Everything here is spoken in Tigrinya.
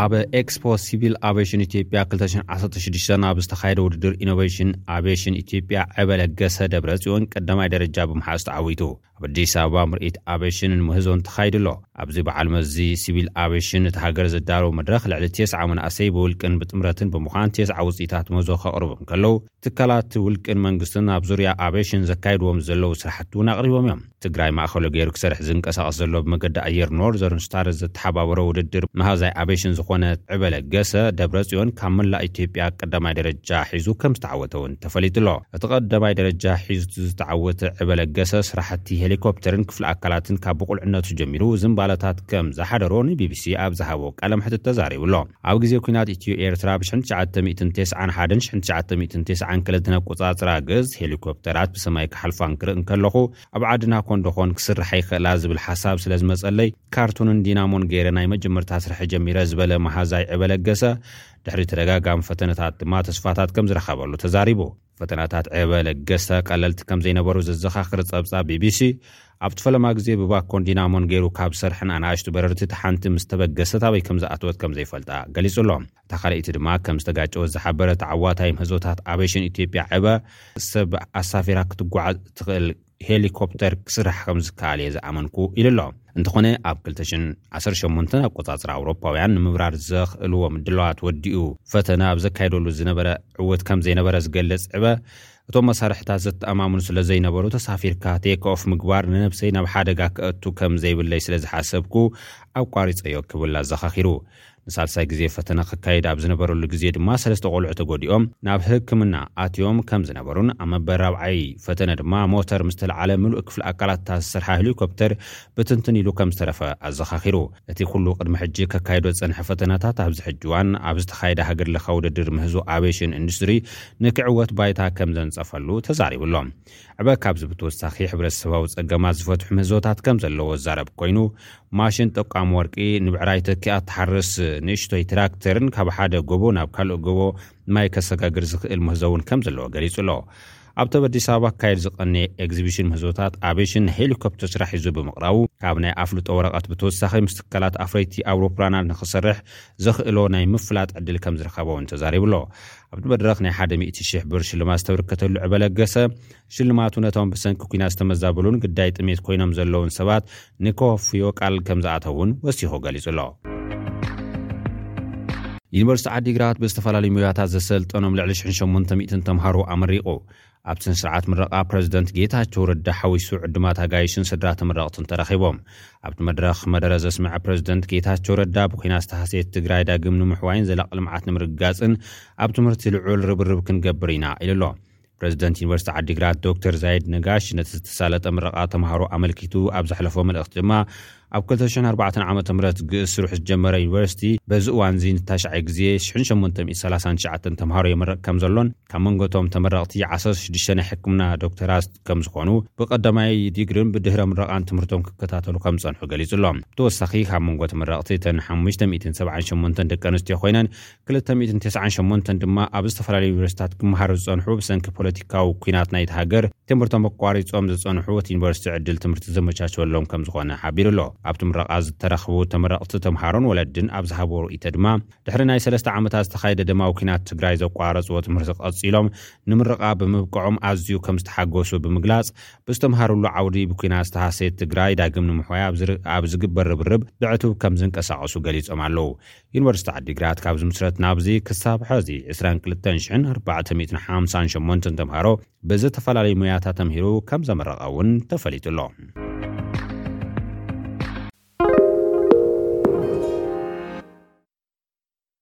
ኣብ ኤክስፖ ሲቪል ኣቨሽን ኢትዮጵያ 216 ኣብ ዝተኻየደ ውድድር ኢኖቨሽን ኣቨሽን ኢትዮጵያ ዕበ ለገሰ ደብረ ፅዮን ቀዳማይ ደረጃ ብምሓዝ ተዓዊቱ ኣብ ኣዲስ ኣበባ ምርኢት ኣቬሽንን ምህዞን ተኻይዱ ኣሎ። ኣብዚ በዓል መዚ ሲቪል ኣቬሽን እታ ሃገር ዘዳለዎ መድረኽ ልዕሊ ቴስዓ መናእሰይ ብውልቅን ብጥምረትን ብምዃን ቴስዓ ውፅኢታት ምህዞ ከቕርቡ እንከለው ትካላት ውልቅን መንግስትን ኣብ ዙርያ ኣቬሽን ዘካይድዎም ዘለው ስራሕቲ እውን ኣቕሪቦም እዮም። ትግራይ ማእኸሉ ገይሩ ክሰርሕ ዝንቀሳቐስ ዘሎ ብመገዲ ኣየር ኖርዘርን ስታርስ ዘተሓባበሮ ውድድር መሃዛይ ኣቬሽን ዝኾነ ዕበ ለገሰ፣ ደብረፅዮን ካብ መላእ ኢትዮጵያ ቀዳማይ ደረጃ ሒዙ ከምዝተዓወተ እውን ተፈሊጡ'ሎ። እቲ ቀዳማይ ደረጃ ሒዙቲ ዝተዓወተ ዕበ ለገሰ፣ ስራሕቲ ሄሊኮፕተርን ክፍሊ ኣካላትን ካብ ብቑልዕነቱ ጀሚሩ ዝንባለታት ከም ዝሓደሮ ንቢቢሲ ኣብ ዝሃቦ ቃለ መሕትት ተዛሪቡ'ሎ። ኣብ ግዜ ኲናት ኢትዮ-ኤርትራ ብ ሽሕን ትሽዓተ ሚእትን ቴስዓን ሓደን ሽሕን ትሽዓተ ሚእትን ቴስዓን ክልተን ኣቆጻጽራ ግእዝ፣ ሄሊኮፕተራት ብሰማይ ክሓልፋን ክርኢ እንከለኹ፣ ኣብ ዓድና ኮንዶኾን ክስርሓ ይኽእላ ዝብል ሓሳብ ስለ ዝመጸለይ፣ ካርቶንን ዲናሞን ገይረ ናይ መጀመርታ ስርሐይ ጀሚረ ዝበለ መሃዛይ ዕበ ለገሰ፣ ድሕሪ ተደጋጋሚ ፈተነታት ድማ ተስፋታት ከም ዝረኸበሉ ተዛሪቡ። ፈተናታት ዔበ ለገሰ ቀለልቲ ከም ዘይነበሩ ዘዘኻኽር ጸብጻብ ቢቢሲ፣ ኣብቲ ፈለማ ግዜ ብባኮን ዲናሞን ገይሩ ካብ ዝሰርሐን ኣናእሽቱ በረርቲ እታ ሓንቲ ምስ ተበገሰት ኣበይ ከም ዝኣተወት ከም ዘይፈልጣ ገሊጹ ኣሎ። እታ ካልኣይቲ ድማ ከም ዝተጋጨወት ዝሓበረ ተዓዋታይ ምህዞታት ኣቬሽን ኢትዮጵያ ዔበ ሰብ ኣሳፊራ ክትጓዓዝ እትኽእል ሄሊኮፕተር ክስራሕ ከምዝከኣል እየ ዝኣመንኩ ኢሉ ኣሎ። እንተኾነ ኣብ ክልተ ሽሕን ዓሰርተ ሸሞንተን ኣቆጻጽራ ኣውሮፓውያን ንምብራር ዘኽእልዎ ምድላዋት ወዲኡ ፈተነ ኣብ ዘካየደሉ ዝነበረ ዕውት ከምዘይነበረ ዝገልጽ ዕበ እቶም መሳርሕታት ዘተኣማምኑ ስለዘይነበሩ ተሳፊርካ ቴክ ኦፍ ምግባር ንነብሰይ ናብ ሓደጋ ከእቱ ከምዘይብለይ ስለዝሓሰብኩ ኣቋሪጸዮ ክብል ኣዘኻኺሩ። ንሳልሳይ ግዜ ፈተነ ክካየድ ኣብ ዝነበረሉ ግዜ ድማ ሰለስተ ቆልዑ ተጎዲኦም ናብ ህክምና ኣትዮም ከም ዝነበሩን ኣብ መበል ራብዓይ ፈተነ ድማ ሞተር ምስ ተልዓለ ምሉእ ክፍሊ ኣካላት እታ ዝሰርሓ ሄሊኮፕተር ብትንትን ኢሉ ከም ዝተረፈ ኣዘኻኺሩ። እቲ ኩሉ ቅድሚ ሕጂ ከካይዶ ዝጸንሐ ፈተነታት ኣብዚ ሕጂ እዋን ኣብ ዝተኻየደ ሃገር ለኻዊ ውድድር ምህዞ ኣቬሽን ኢንዱስትሪ ንክዕወት ባይታ ከም ዘንጸፈሉ ተዛሪቡ ኣሎ። ዕበ ካብዚ ብተወሳኺ ሕብረተሰባዊ ፀገማት ዝፈትሑ ምህዞታት ከምዘለዎ ዝዛረብ ኮይኑ፣ ማሽን ጠቋሚ ወርቂ ንብዕራይ ተኪኣ እትሓርስ ንእሽቶይ ትራክተርን ካብ ሓደ ጎቦ ናብ ካልእ ጎቦ ማይ ከሰጋግር ዝኽእል ምህዞ እውን ከምዘለዎ ገሊፁ'ሎ። ኣብቲ ኣብ ኣዲስ ኣበባ ክካየድ ዝቐነየ ኤግዚቢሽን ምህዞታት ኣቬሽን ናይ ሄሊኮፕተር ስራሕ ሒዙ ብምቕራቡ ካብ ናይ ኣፍልጦ ወረቐት ብተወሳኺ ምስ ትካላት ኣፍረይቲ ኣውሮፕላናት ንክሰርሕ ዘኽእሎ ናይ ምፍላጥ ዕድል ከምዝረኸበ እውን ተዛሪቡ'ሎ። ኣብቲ መድረኽ ናይ ሓደ ሚእቲ ሽሕ ብር ሽልማት ዝተብርከተሉ ዕበ ለገሰ፣ ሽልማቱ ነቶም ብሰንኪ ኲናት ዝተመዛበሉን ግዳይ ጥሜት ኮይኖም ዘለዉን ሰባት ንከወፍዮ ቃል ከምዝኣተውን ወሲኹ ገሊጹ'ሎ። ዩኒቨርሲቲ ዓዲግራት ብዝተፈላለዩ ሞያታት ዘሰልጠኖም ልዕሊ ሽሕን ሸሞንተ ሚእትን ተምሃሮ ኣመሪቑ። ኣብ ስነስርዓት ምረቓ ፕረዚደንት ጌታቸው ረዳ ሓዊሱ ዕዱማት ኣጋይሽን ስድራ ተመረቕትን ተረኺቦም። ኣብቲ መድረኽ መደረ ዘስመዐ ፕረዚደንት ጌታቸው ረዳ ብኲናት ዝተሃሰየት ትግራይ ዳግም ንምሕዋይን ዘላቒ ልምዓት ንምርግጋፅን ኣብ ትምህርቲ ልዑል ርብርብ ክንገብር ኢና ኢሉ ኣሎ። ፕረዚደንት ዩኒቨርሲቲ ዓዲግራት ዶክተር ዛይድ ነጋሽ ነቲ ዝተሳለጠ ምረቓ ተምሃሮ ኣመልኪቱ ኣብ ዘሕለፎ መልእኽቲ ድማ ኣብ ክልተ ሽሕን ኣርባዕተን ዓመተ ምህረት ግእዝ ስርሑ ዝጀመረ ዩኒቨርሲቲ፣ በዚ እዋንዚ ንታሽዓይ ግዜ ሽሕን ሸሞንተ ሚእቲ ሰላሳን ትሽዓተን ተምሃሮ የምርቕ ከም ዘሎን ካብ መንጎቶም ተመረቕቲ ዓሰርተ ሽዱሽተ ናይ ሕክምና ዶክተራት ከም ዝኾኑ ብቀዳማይ ዲግርን ብድህረ ምረቓን ትምህርቶም ክከታተሉ ከም ዝጸንሑ ገሊጹ ኣሎ። ብተወሳኺ ካብ መንጎ ተመረቕቲ እተን ሓሙሽተ ሚእትን ሰብዓን ሸሞንተን ደቂ ኣንስትዮ ኮይነን ክልተ ሚእትን ተስዓን ሸሞንተን ድማ ኣብ ዝተፈላለዩ ዩኒቨርሲቲታት ክመሃሩ ዝጸንሑ ብሰንኪ ፖለቲካዊ ኲናት ናይቲ ሃገር ትምህርቶም ኣቋሪጾም ዝጸንሑ እቲ ዩኒቨርሲቲ ዕድል ትምህርቲ ዘመቻቸወሎም ከምዝኾነ ሓቢሩ ኣሎ። ኣብቲ ምረቓ ዝተረኽቡ ተመረቕቲ ተምሃሮን ወለድን ኣብ ዝሃብዎ ርእይቶ ድማ ድሕሪ ናይ ሰለስተ ዓመታት ዝተኻየደ ደማዊ ኲናት ትግራይ ዘቋረጽዎ ትምህርቲ ቀጺሎም ንምርቓ ብምብቅዖም ኣዝዩ ከምዝተሓጎሱ ብምግላጽ ብዝተምሃርሉ ዓውዲ ብኲናት ዝተሃሰየት ትግራይ ዳግም ንምሕዋይ ኣብ ዝግበር ርብርብ ብዕቱብ ከምዝንቀሳቐሱ ገሊጾም ኣለው። ዩኒቨርሲቲ ዓዲግራት ካብ ዝምስረት ናብዚ ክሳብ ሐዚ ዕስራን ክልተን ሽሕን ኣርባዕተ ሚእትን ሓምሳን ሸሞንተን ተምሃሮ ብዝተፈላለዩ ሞያታት ተምሂሩ ከም ዘመረቐ እውን ተፈሊጡ ኣሎ።